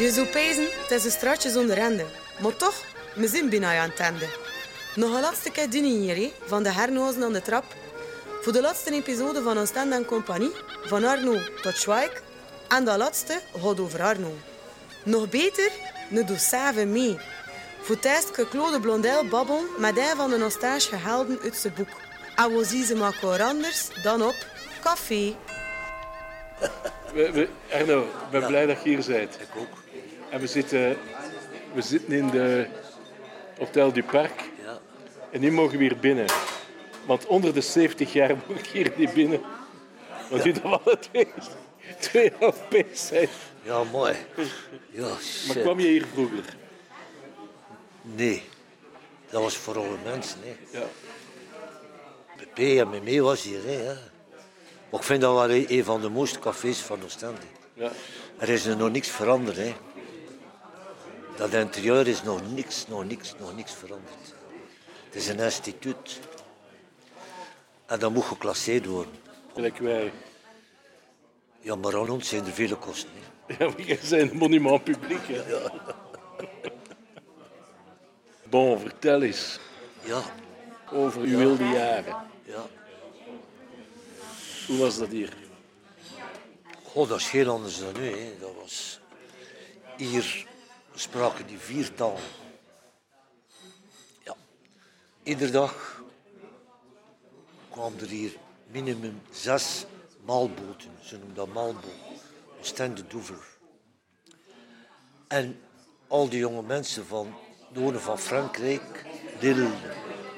Je zou pezen, het is een straatje zonder rende. Maar toch, we zijn bijna aan het einde. Nog een laatste keer dienen hier, hè, van de hernozen aan de trap. Voor de laatste episode van Oostende en Compagnie, van Arno tot Schweik. En de laatste gaat over Arno. Nog beter, ne doe saven mee. Voor que Claude Blondel babbel met een van de nostalgische helden uit zijn boek. En we zien ze maar anders dan op café. We, we, Arno, ik ben blij dat je hier bent. Ik ook. En we zitten, we zitten in de Hotel du Parc. Ja. En nu mogen we hier binnen. Want onder de 70 jaar mag ik hier niet binnen. Want nu dat we alle twee, twee Europees zijn. Ja, mooi. Ja, Maar kwam je hier vroeger? Nee. Dat was voor alle mensen. Hè. Ja. P en Meme was hier. Hè, ja. Maar ik vind dat wel een van de mooiste cafés van Oostende. ja. Er is er nog niks veranderd. Hè. Dat interieur is nog niks, nog niks, nog niks veranderd. Het is een instituut. En dat moet geclasseerd worden. Gelijk wij. Ja, maar aan ons zijn er vele kosten. Hè. Ja, jij bent een monument publiek. Hè? Bon, vertel eens Ja, over uw wilde jaren. ja. Hoe was dat hier? Goh, dat is heel anders dan nu. Hè. Dat was... Hier spraken die vier talen. Ja. Iedere dag kwamen er hier minimum zes maalboten. Ze noemen dat maalboot. Oostende Doever. En al die jonge mensen van Noorden van Frankrijk, Lille,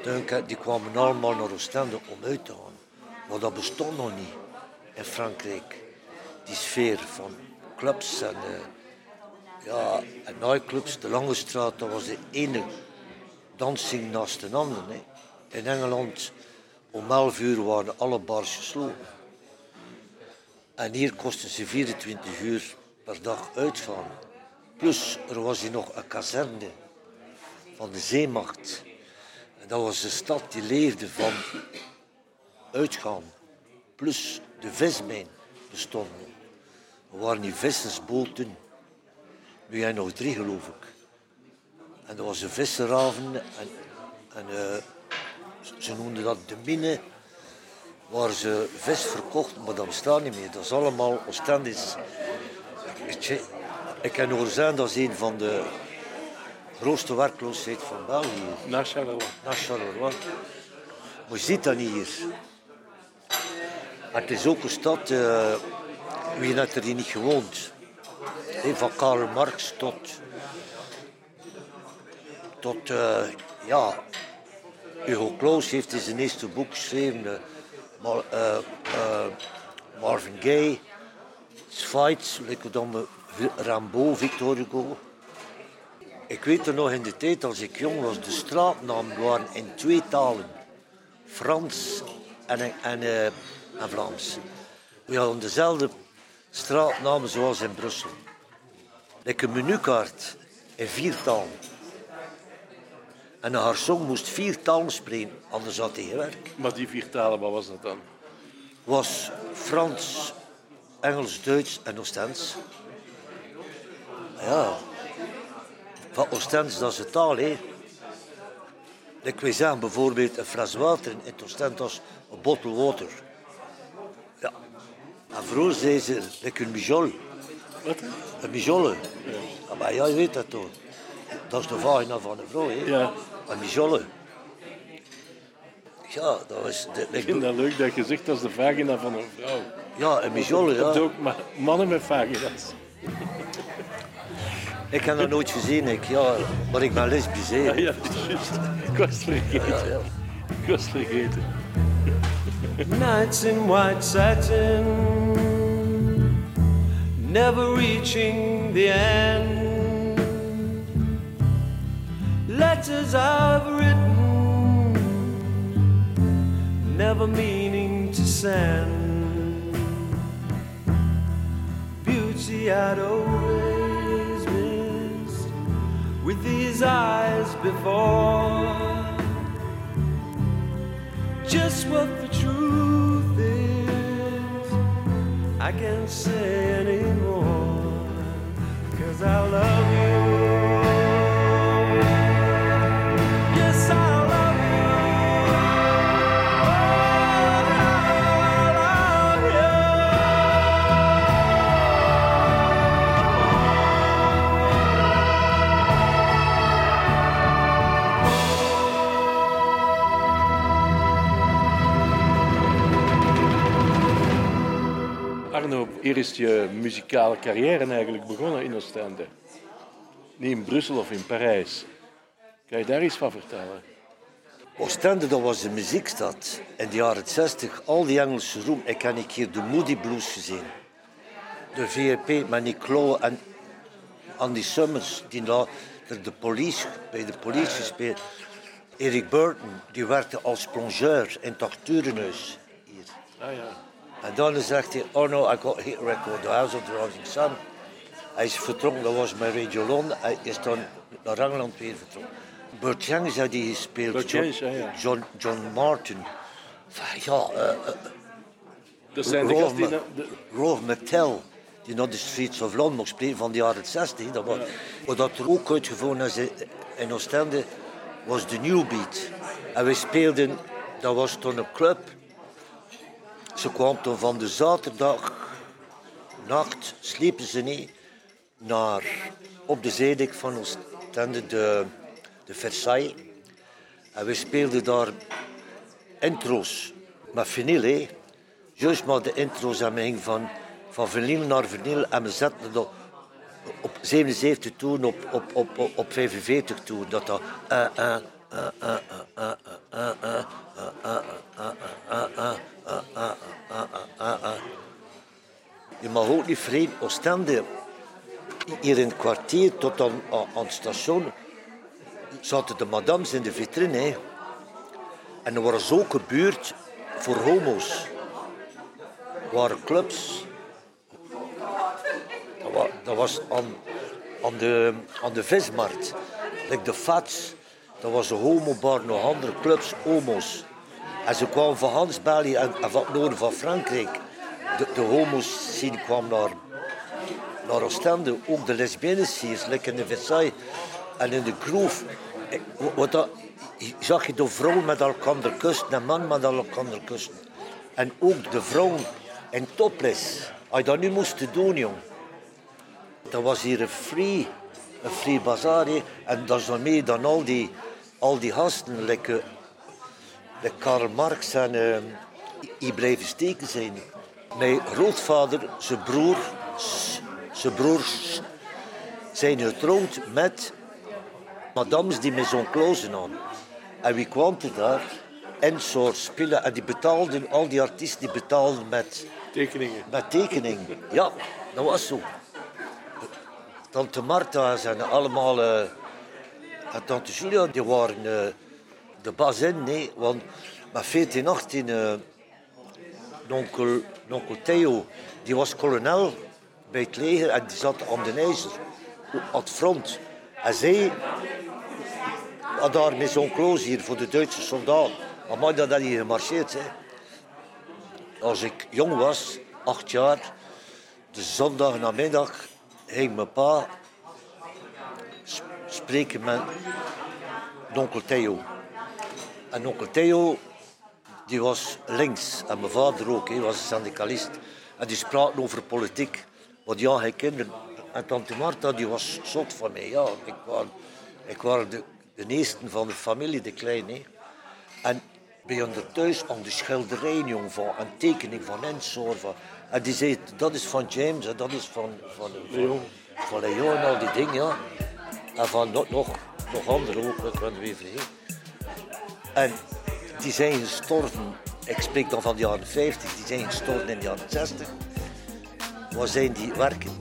Dunkerque, die kwamen allemaal naar Oostende om uit te gaan. Maar dat bestond nog niet in Frankrijk. Die sfeer van clubs en, eh, ja, en nightclubs. De Lange Straat, dat was de ene dansing naast de andere. Hè. In Engeland, om 11 uur waren alle bars gesloten. En hier kosten ze 24 uur per dag uitgaan. Plus, er was hier nog een kazerne van de zeemacht. En dat was een stad die leefde van uitgaan. Plus de vismijn bestond. Er waren die vissersboten. Nu jij nog drie, geloof ik. En er was een visserhaven en, en eh, ze noemden dat de mine waar ze vis verkochten, maar dat bestaat niet meer. Dat is allemaal Oostendisch. Weet je, Ik kan horen zijn, dat is een van de grootste werkloosheid van België. Naar Charleroi. naar Charleroi. Maar je ziet dat niet hier. Het is ook een stad, eh, wie heeft er hier niet gewoond? Van Karl Marx tot, tot eh, ja, Hugo Claus heeft in zijn eerste boek geschreven, eh, eh, Marvin Gaye, like dan Rambo, Victor Hugo. Ik weet er nog in de tijd, als ik jong was, de straatnamen waren in twee talen. Frans en, en, en Vlaams. We hadden dezelfde straatnamen zoals in Brussel. Like een menukaart in vier talen. En een garçon moest vier talen spreken, anders had hij geen werk. Maar die vier talen, wat was dat dan? was Frans, Engels, Duits en Oostends. Ja, van Oostends, dat is de taal, hè. Ik zeggen, bijvoorbeeld een fles water in het Oostend was een bottle water. Ja. En vroeger zei ze, like een mijol. Wat? Een mijolle. Ja, maar jij weet dat toch. Dat is de vagina van een vrouw, hè. Ja. Een mijolle. Ja, dat was... De, Ik vind dat leuk dat je zegt dat is de vagina van een vrouw. ja, een hebt ja. ook ma- mannen met vagina's. Ik heb dat nooit gezien, ik, ja, maar ik ben lesbisch. hè. Ja, ja, dat is juist. Ik was het vergeten. Ik was het vergeten. Nights in white satin, never reaching the end. Letters I've written, never meaning to send. Beauty I'd always missed with these eyes before just what the truth. I can't say anymore, cause I love you. Hier is je muzikale carrière eigenlijk begonnen in Oostende. Niet in Brussel of in Parijs. Kan je daar iets van vertellen? Oostende, dat was een muziekstad. In de jaren 60, al die Engelse roem. Ik heb een keer de Moody Blues gezien. De VRP met Nicolo en Andy Summers, die later de police, bij de politie gespeeld. Eric Burton, die werkte als plongeur in het hier. Ah ja. En dan zegt hij, oh no, I got hit record, The House of the Rising Sun. Hij is vertrokken, dat was met Radio London. Hij is dan naar Engeland weer vertrokken. Burt Young had die gespeeld. Burt John. John, John Martin. Ja, eh, Dat zijn de gasten die... Ma- na- de- Rolf McTell, die naar de Streets of London mocht spelen van de jaren 60. Dat was, Wat dat er ook uitgevonden is in Oostende, was de New Beat. En wij speelden, dat was toen een club. Ze kwam toen van de zaterdag, nacht, sliepen ze niet, naar op de zeedijk van Oostende, de, de Versailles. En we speelden daar intro's met vinyl. Juist maar de intro's we gingen van, van vinyl naar vinyl en we zetten dat op 77 toeren, op, op, op, op, op 45 toeren. Dat dat... eh, eh, je mag ook niet vreemd oh, Oostende. Hier in het kwartier tot aan, aan het station zaten de madames in de vitrine. En er was ook gebeurd voor homo's. Er waren clubs. Dat was aan, aan, de, aan de vismarkt. Like de Fats dat was een homobar, nog andere clubs, homo's. En ze kwamen van Hans België en, van het noorden van Frankrijk. De, de homo's zien kwam naar, naar Oostende. Ook de lesbiennes hier, like in de Versailles en in de Groove. Eh, Wat dat, zag je de vrouwen met elkaar kussen en man met elkaar kussen. En ook de vrouwen in topless. Als je dat nu moest doen, jong. Dat was hier een free, een free bazaar. hè. En dat is nog meer dan al die, al die gasten. Eh, like Karl Marx en eh, die blijven steken zijn. Mijn grootvader, zijn broer, zijn broers zijn getrouwd met madames die met zo'n klozen aan. En wie kwam er daar? En soort spelen. En die betaalden, al die artiesten die betaalden met, Tekeningen. met tekeningen. Ja, dat was zo. Tante Marta zijn allemaal... eh, tante Julia, die waren eh, de bazin, nee. Want met 14, 18... eh onkel, onkel Theo, die was kolonel bij het leger en die zat aan de ijzer, aan het front. En zij had daar met zo'n kloos hier voor de Duitse soldaten. Maar dat had hier gemarcheerd. Hè. Als ik jong was, acht jaar, de zondag namiddag ging mijn pa spreken met onkel Theo. En onkel Theo die was links. En mijn vader ook, hij was een syndicalist. En die spraken over politiek. Want ja, hij kinderen. En tante Marta die was zot van mij. Ja, ik was, ik was de, de eerste van de familie, de kleine. En bij ons thuis aan de schilderij, jong, van een tekening van Ensor. Van, en die zei, dat is van James en dat is van, van, van, Leon. van Leon en al die dingen, ja. En van nog, nog, nog andere ook, het weer vergeten. En die zijn gestorven, ik spreek dan van de jaren 50, die zijn gestorven in de jaren 60. Waar zijn die werken?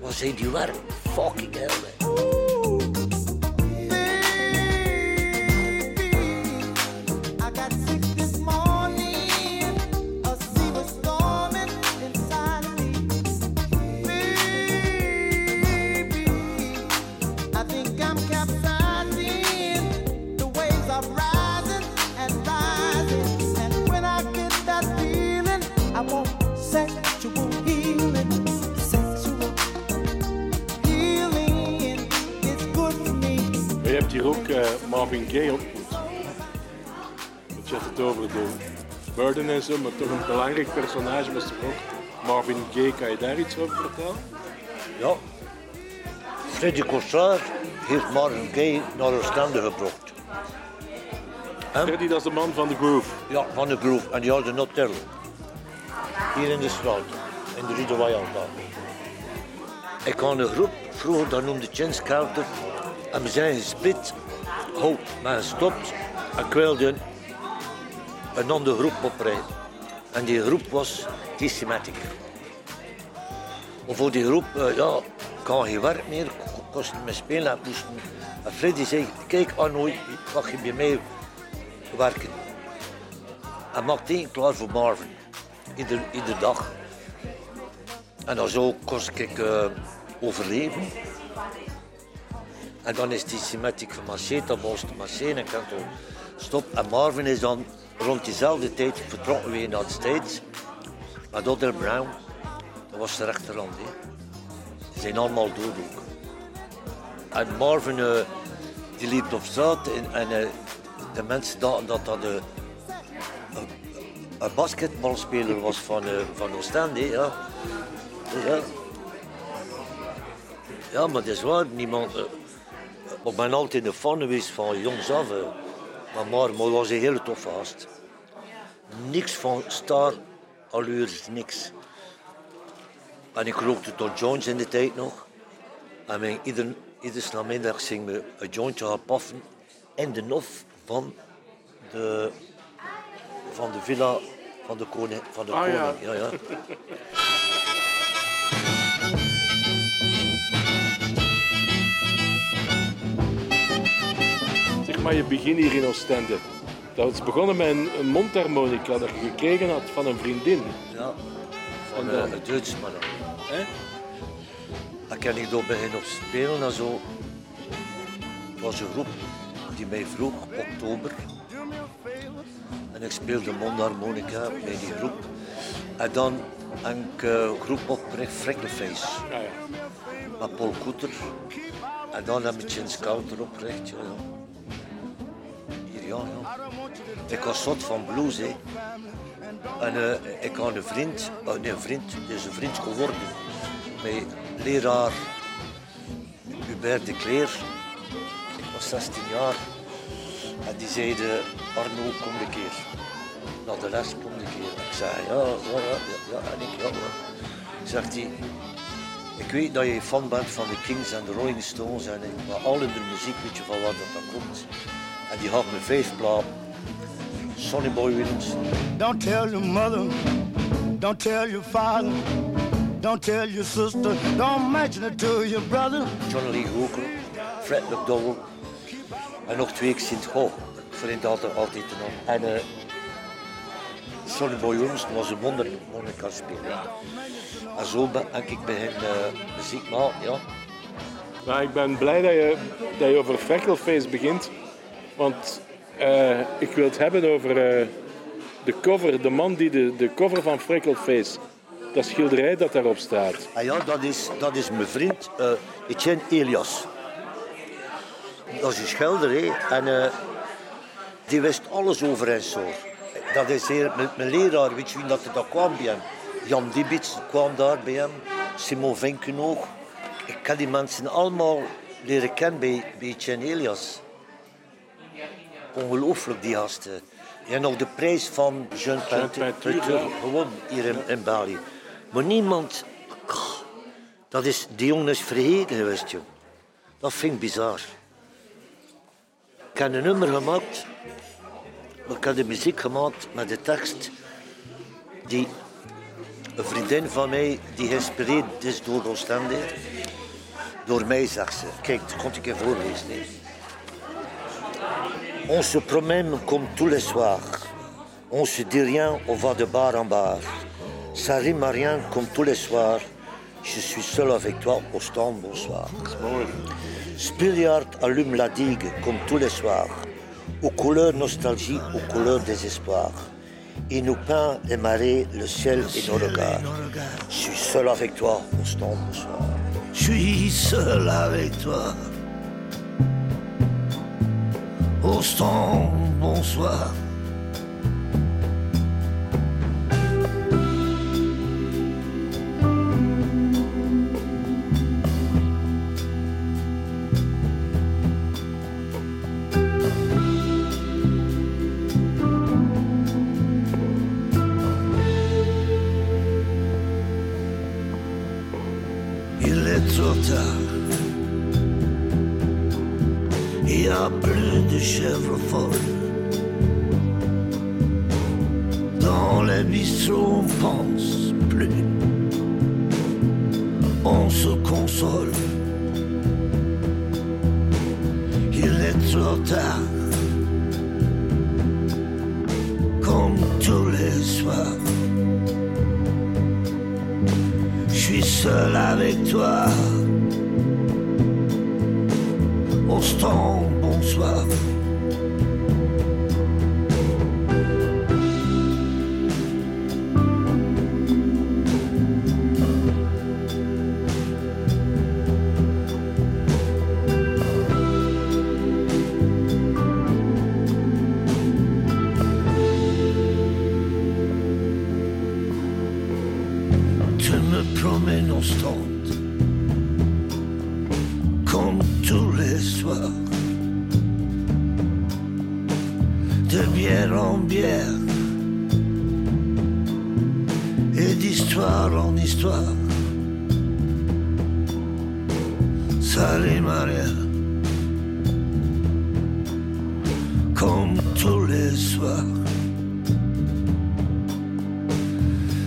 Waar zijn die werken? Fucking hell, Marvin Gaye ontmoet. Want je het over de Burden en zo, maar toch een belangrijk personage was toch ook Marvin Gaye. Kan je daar iets over vertellen? Ja. Freddy Cossard heeft Marvin Gaye naar Oostende gebracht. Freddy, dat is de man van de groove. Ja, van de groep. En die had een hotel. Hier in de straat. In de Rue de Royal. Ik had een groep, vroeger dat noemde Jens Carter. En we zijn gesplit. Hout, maar gestopt. En ik een, andere groep oprijden. En die groep was T-Sematic. Voor die groep, eh, ja, had geen werk meer. Kost meer spelen. En Freddy zei, kijk Arno, mag je bij mij werken. Hij maakt één klaar voor Marvin. Ieder, ieder dag. En dan zo kost ik eh, overleven. En dan is die symmetriek gemasseerd, dan was het masseren en kan het ook stop. En Marvin is dan rond diezelfde tijd vertrokken weer naar de States. Met Other Brown, dat was de rechterhand. Ze zijn allemaal dood ook. En Marvin eh, die liep op straat en, eh, de mensen dachten dat dat een, een, basketbalspeler was van, eh, van Oostende. Ja. Ja. ja, maar dat is waar. Niemand, eh, ik ben altijd een fan geweest van jongs af. eh. Maar Marmo was een hele toffe gast. Niks van star allures, niks. En ik rookte tot joints in de tijd nog. En mijn, ieder, iedere namiddag ging me een jointje gaan paffen in de nof van de, van de villa van de koning. Van de Ah, ja. koning. Ja, ja. maar, je begin hier in Oostende. Dat is begonnen met een, een mondharmonica dat je gekregen had van een vriendin. ja. Van En dan? eh, een Duits man. Hè? Dan kan ik daar beginnen op spelen en zo. Het was een groep die mij vroeg, oktober. En ik speelde mondharmonica bij die groep. En dan ik een groep opgericht, Freckleface. Ja, ja. met Paul Koeter. En dan heb ik Jens Counter opgericht. Ja, Ik was zot van blues, hè. En eh, ik had een vriend, eh, een vriend, is een vriend geworden. Met leraar Hubert de Kleer. Ik was 16 jaar. En die zei, Arno, kom een keer. Naar de les, kom een keer. Ik zei, ja, ja, ja, ja. En ik, ja, ja. Zegt hij, ik weet dat je fan bent van de Kings en de Rolling Stones en maar al in de muziek weet je van waar dat, dat komt. En die had me vijf platen. Sonny Boy Williams, Don't tell your mother. Don't tell your father. Don't tell your sister. Don't mention it to your brother. Johnny Lee Hooker, Fred McDowell en nog twee Sint Ho. Ik vind het altijd, altijd te noemen. En eh Sonny Boy Williams was een wonder, wonderkar speler. En zo ben ik begin uh, muziek maken, ja. Maar ik ben blij dat je, dat je over Freckleface begint. Want eh, ik wil het hebben over eh, de cover, de man die de, de cover van Freckleface, dat schilderij dat daarop staat. Ah ja, dat is, dat is mijn vriend eh Etienne Elias. Dat is een schilder, hè. En eh, die wist alles over en zo. Dat is hier, mijn, leraar, weet je wie dat, dat kwam bij hem? Jan Dibits kwam daar bij hem. Simon Vinkenoog. Ik kan die mensen allemaal leren kennen bij, bij Etienne Elias. Ongelooflijk, die gasten. Hebt nog de prijs van Jean Peinture gewonnen hier in, in België. Maar niemand... Dat is, die jongen is vergeten geweest, joh. Dat vind ik bizar. Ik heb een nummer gemaakt. Heb de muziek gemaakt met de tekst die een vriendin van mij, die geïnspireerd is door Oostende, door mij, zegt ze. Kijk, dat kon ik je voorlezen. hè. On se promène comme tous les soirs. On se dit rien, on va de bar en bar. Ça rime à rien comme tous les soirs. Je suis seul avec toi au stand, bonsoir. Spilliard allume la digue comme tous les soirs. Aux couleurs nostalgie, aux couleurs désespoir. Il nous peint les marées, le ciel et nos regards. Je suis seul avec toi stand, bonsoir. Je suis seul avec toi. Au bonsoir. Il n'y a plus de chèvres folles. Dans les bistrots, on pense plus. On se console. Il est trop tard. Comme tous les soirs. Je suis seul avec toi. Au stand, bonsoir. Tu me promènes au stand histoire Salut Maria. Comme tous les soirs.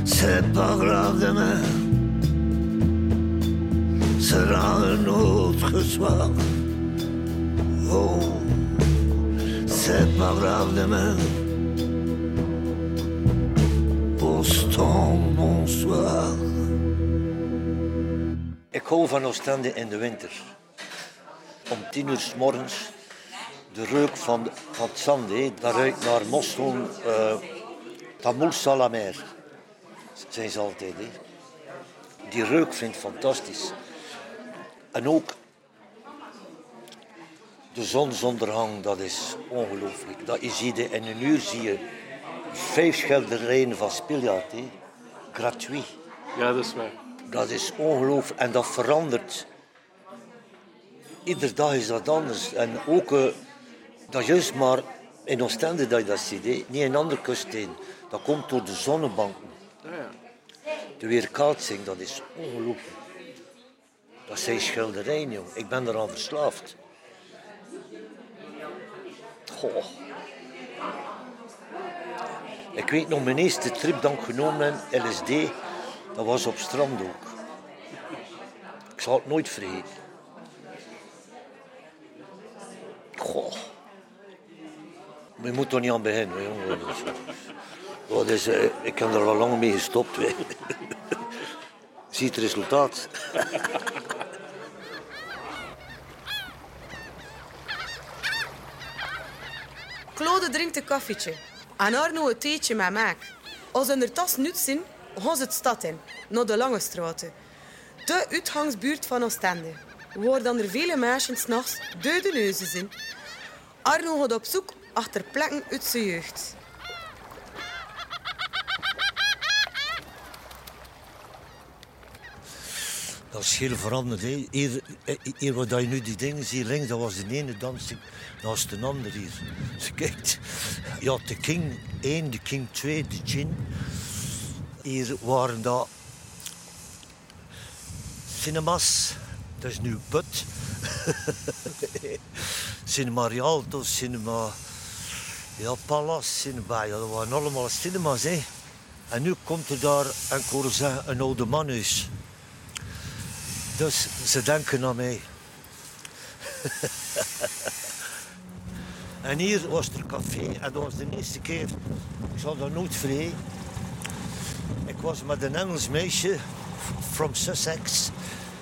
C'est pas grave demain. Sera un autre soir. Oh C'est pas grave demain. Stand, bonsoir Ik hou van Oostende in de winter. Om tien uur s morgens de reuk van, van het zand, dat ruikt naar mosselen, uh, tamoul à la mer zijn ze altijd. Hè. Die reuk vind ik fantastisch. En ook de zonsondergang, dat is ongelooflijk. Dat je ziet, in een uur zie je vijf schilderijen van Spiljaard. Gratuit. Ja, dat is waar. Dat is ongelooflijk. En dat verandert. Iedere dag is dat anders. En ook, eh, dat is juist maar in Oostende dat je dat ziet. Niet in andere kuststeden. Dat komt door de zonnebanken. Ja. De weerkaatsing, dat is ongelooflijk. Dat zijn schilderijen, jong. Ik ben eraan verslaafd. Goh. Ik weet nog, mijn eerste trip dat ik genomen LSD, dat was op strand ook. Ik zal het nooit vergeten. Goh. Je moet er niet aan beginnen, jongen. Is- is, eh, ik heb er al lang mee gestopt. hè. Ziet het resultaat. Claude drinkt een koffietje. En Arno een theetje met melk. Als ze er tas nut zijn, gaan ze stad in, naar de Lange Straten. De uitgangsbuurt van Oostende, waar dan er vele meisjes s'nachts dode neuzen zijn. Arno gaat op zoek achter plekken uit zijn jeugd. Dat is heel veranderd. Hè. Hier, eh, hier waar je nu die dingen ziet links, dat was de ene dansing naast de ander hier. Je kijkt, had de King 1, de King 2, de Gin. Hier waren dat cinemas. Dat is nu Put. cinema Rialto, cinema ja, Palace, cinema. Ja, dat waren allemaal cinemas. Hè. En nu komt er daar, en ik hoor zeggen, een oude manhuis. Dus ze denken aan mij. en hier was er café en dat was de eerste keer. Ik zal dat nooit vergeten. Was met een Engels meisje from Sussex.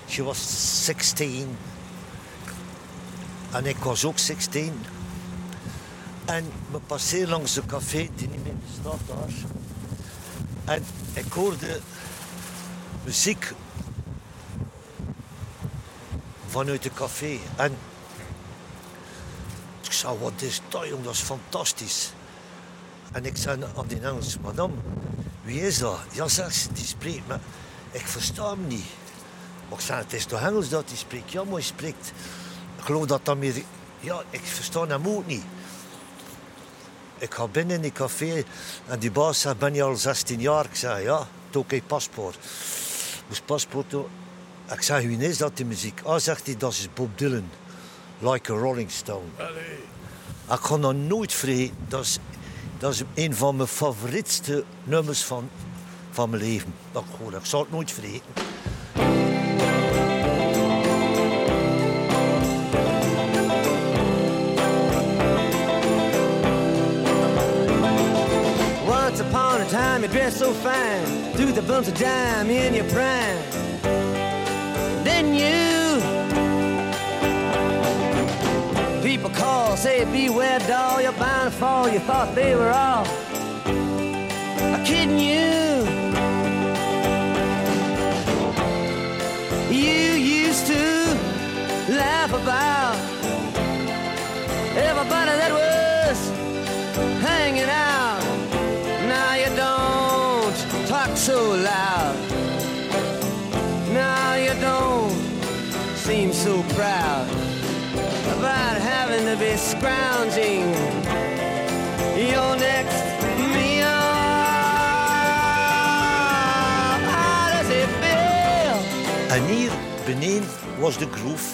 She was 16. En ik was ook 16. En we passeerden langs een café die niet meer bestaat daar. En ik hoorde muziek vanuit het café. En ik zei, wat is dat, jong? Dat is fantastisch. En ik zei aan die Engels, madame, wie is dat? Ja, zegt ze, die spreekt, maar ik versta hem niet. Zei, het is toch Engels dat hij spreekt? Ja, maar hij spreekt... Ik geloof dat dat meer... Ja, ik versta hem ook niet. Ik ga binnen in die café en die baas zegt, ben je al 16 jaar? Ik zei, ja, hij paspoort. Moest paspoort doen. Ik zeg, wie is dat, die muziek? Ah, zegt hij, dat is Bob Dylan. Like a Rolling Stone. Ik ga dat nooit vergeten. Dat is, dat is een van mijn favorietste nummers van, van mijn leven. Dat ik, ik zal het nooit vergeten. Once upon a time, you dressed so fine, threw the bumps of dime in your prime. Call, say, beware, doll, you're bound to fall. You thought they were all kidding you. You used to laugh about scrounging your next meal. How does it feel? En hier beneden was de groove.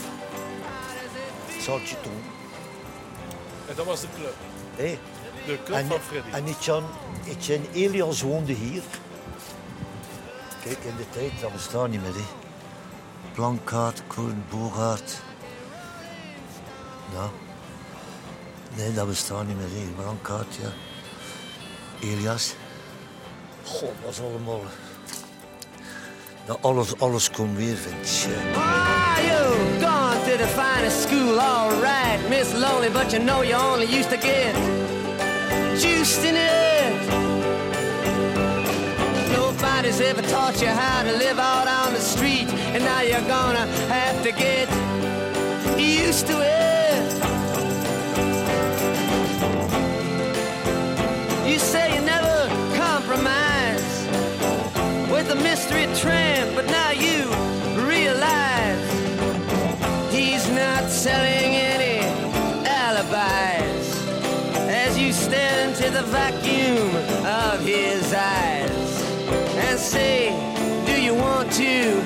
Zal het je doen. En dat was de club. Hé. De club En, van Freddy. en Etienne, Etienne Elias woonde hier. Kijk, in de tijd, dat bestaat niet meer. Hè. Plankaart, Koen, Bogaert. Ja. Nee, dat bestaat niet meer. Hè. Plankaart, ja. Elias. God, is allemaal... Dat alles, alles komt weer, vind je. You gone to the finest school, all right, Miss Lonely, but you know you only used to get juiced in it. Nobody's ever taught you how to live out on the street, and now you're gonna have to get used to it. A mystery tramp, but now you realize he's not selling any alibis as you stare into the vacuum of his eyes and say, Do you want to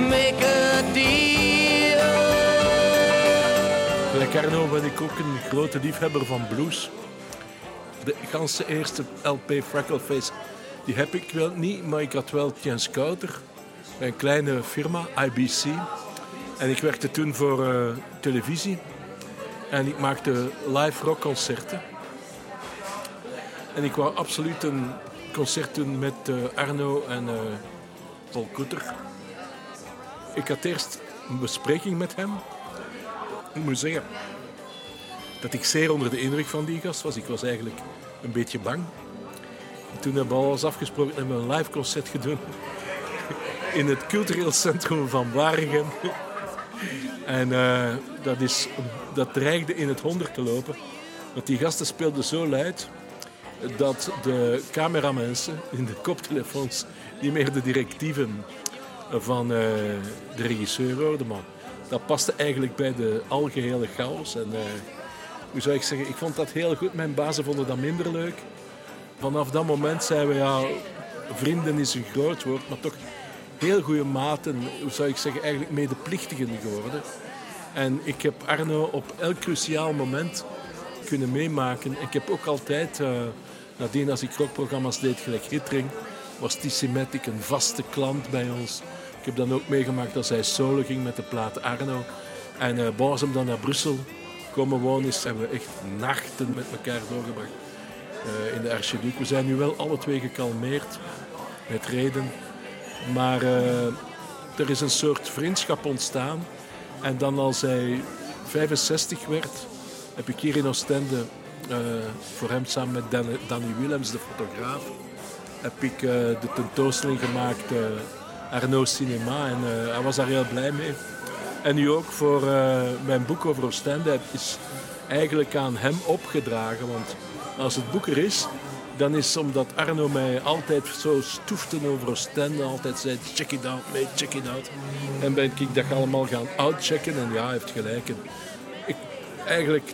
make a deal? Gelijk Arno ben ik ook een grote liefhebber van blues. De ganse eerste LP Freckleface, die heb ik wel niet, maar ik had wel Ken Scouter, een kleine firma, IBC. En ik werkte toen voor eh, televisie en ik maakte live rockconcerten. En ik wou absoluut een concert doen met eh, Arno en eh, Paul Koeter. Ik had eerst een bespreking met hem. Ik moet zeggen dat ik zeer onder de indruk van die gast was. Ik was eigenlijk een beetje bang. En toen hebben we alles afgesproken en hebben we een live concert gedaan in het cultureel centrum van Waregem. En eh, dat, is, dat dreigde in het honderd te lopen. Want die gasten speelden zo luid dat de cameramensen in de koptelefoons niet meer de directieven van eh, de regisseur hoorden. Maar dat paste eigenlijk bij de algehele chaos. En eh, hoe zou ik zeggen, ik vond dat heel goed. Mijn bazen vonden dat minder leuk. Vanaf dat moment zijn we, ja, vrienden is een groot woord, maar toch heel goede maten, hoe zou ik zeggen, eigenlijk medeplichtigen geworden. En ik heb Arno op elk cruciaal moment kunnen meemaken. Ik heb ook altijd, eh, nadien als ik rockprogramma's deed, gelijk Hitring, was Tissimatic een vaste klant bij ons. Ik heb dan ook meegemaakt dat zij solo ging met de plaat Arno. En uh, bon, als hem dan naar Brussel komen wonen is, hebben we echt nachten met elkaar doorgebracht eh, in de Archiduc. We zijn nu wel alle twee gekalmeerd met reden. Maar eh, er is een soort vriendschap ontstaan. En dan als hij 65 werd, heb ik hier in Oostende eh, voor hem samen met Dan- Danny Willems, de fotograaf, heb ik de tentoonstelling gemaakt Arno Cinema. En hij was daar heel blij mee. En nu ook voor mijn boek over Oostende is eigenlijk aan hem opgedragen. Want als het boek er is, dan is omdat Arno mij altijd zo stoefde over Oostende. Altijd zei, check it out, mate, check it out. En ben ik dat allemaal gaan outchecken. En ja, hij heeft gelijk. En ik, eigenlijk,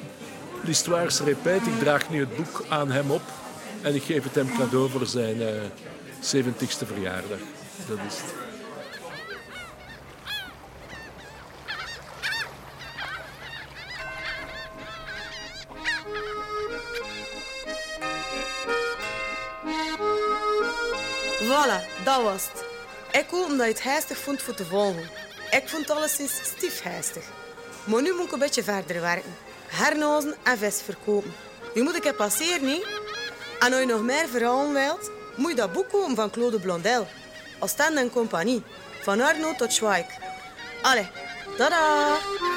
l'histoire répète. Ik draag nu het boek aan hem op. En ik geef het hem cadeau voor zijn eh 70ste verjaardag. Dat is het. Voilà, dat was het. Ik hoop dat je het heistig vond voor te volgen. Ik vond het alleszins stief heistig. Maar nu moet ik een beetje verder werken. Hernozen en vis verkopen. Nu moet ik het passeren, niet? En als je nog meer verhalen wilt, moet je dat boek kopen van Claude Blondel. Oostende en Compagnie. Van Arno tot Schweik. Allee, tada!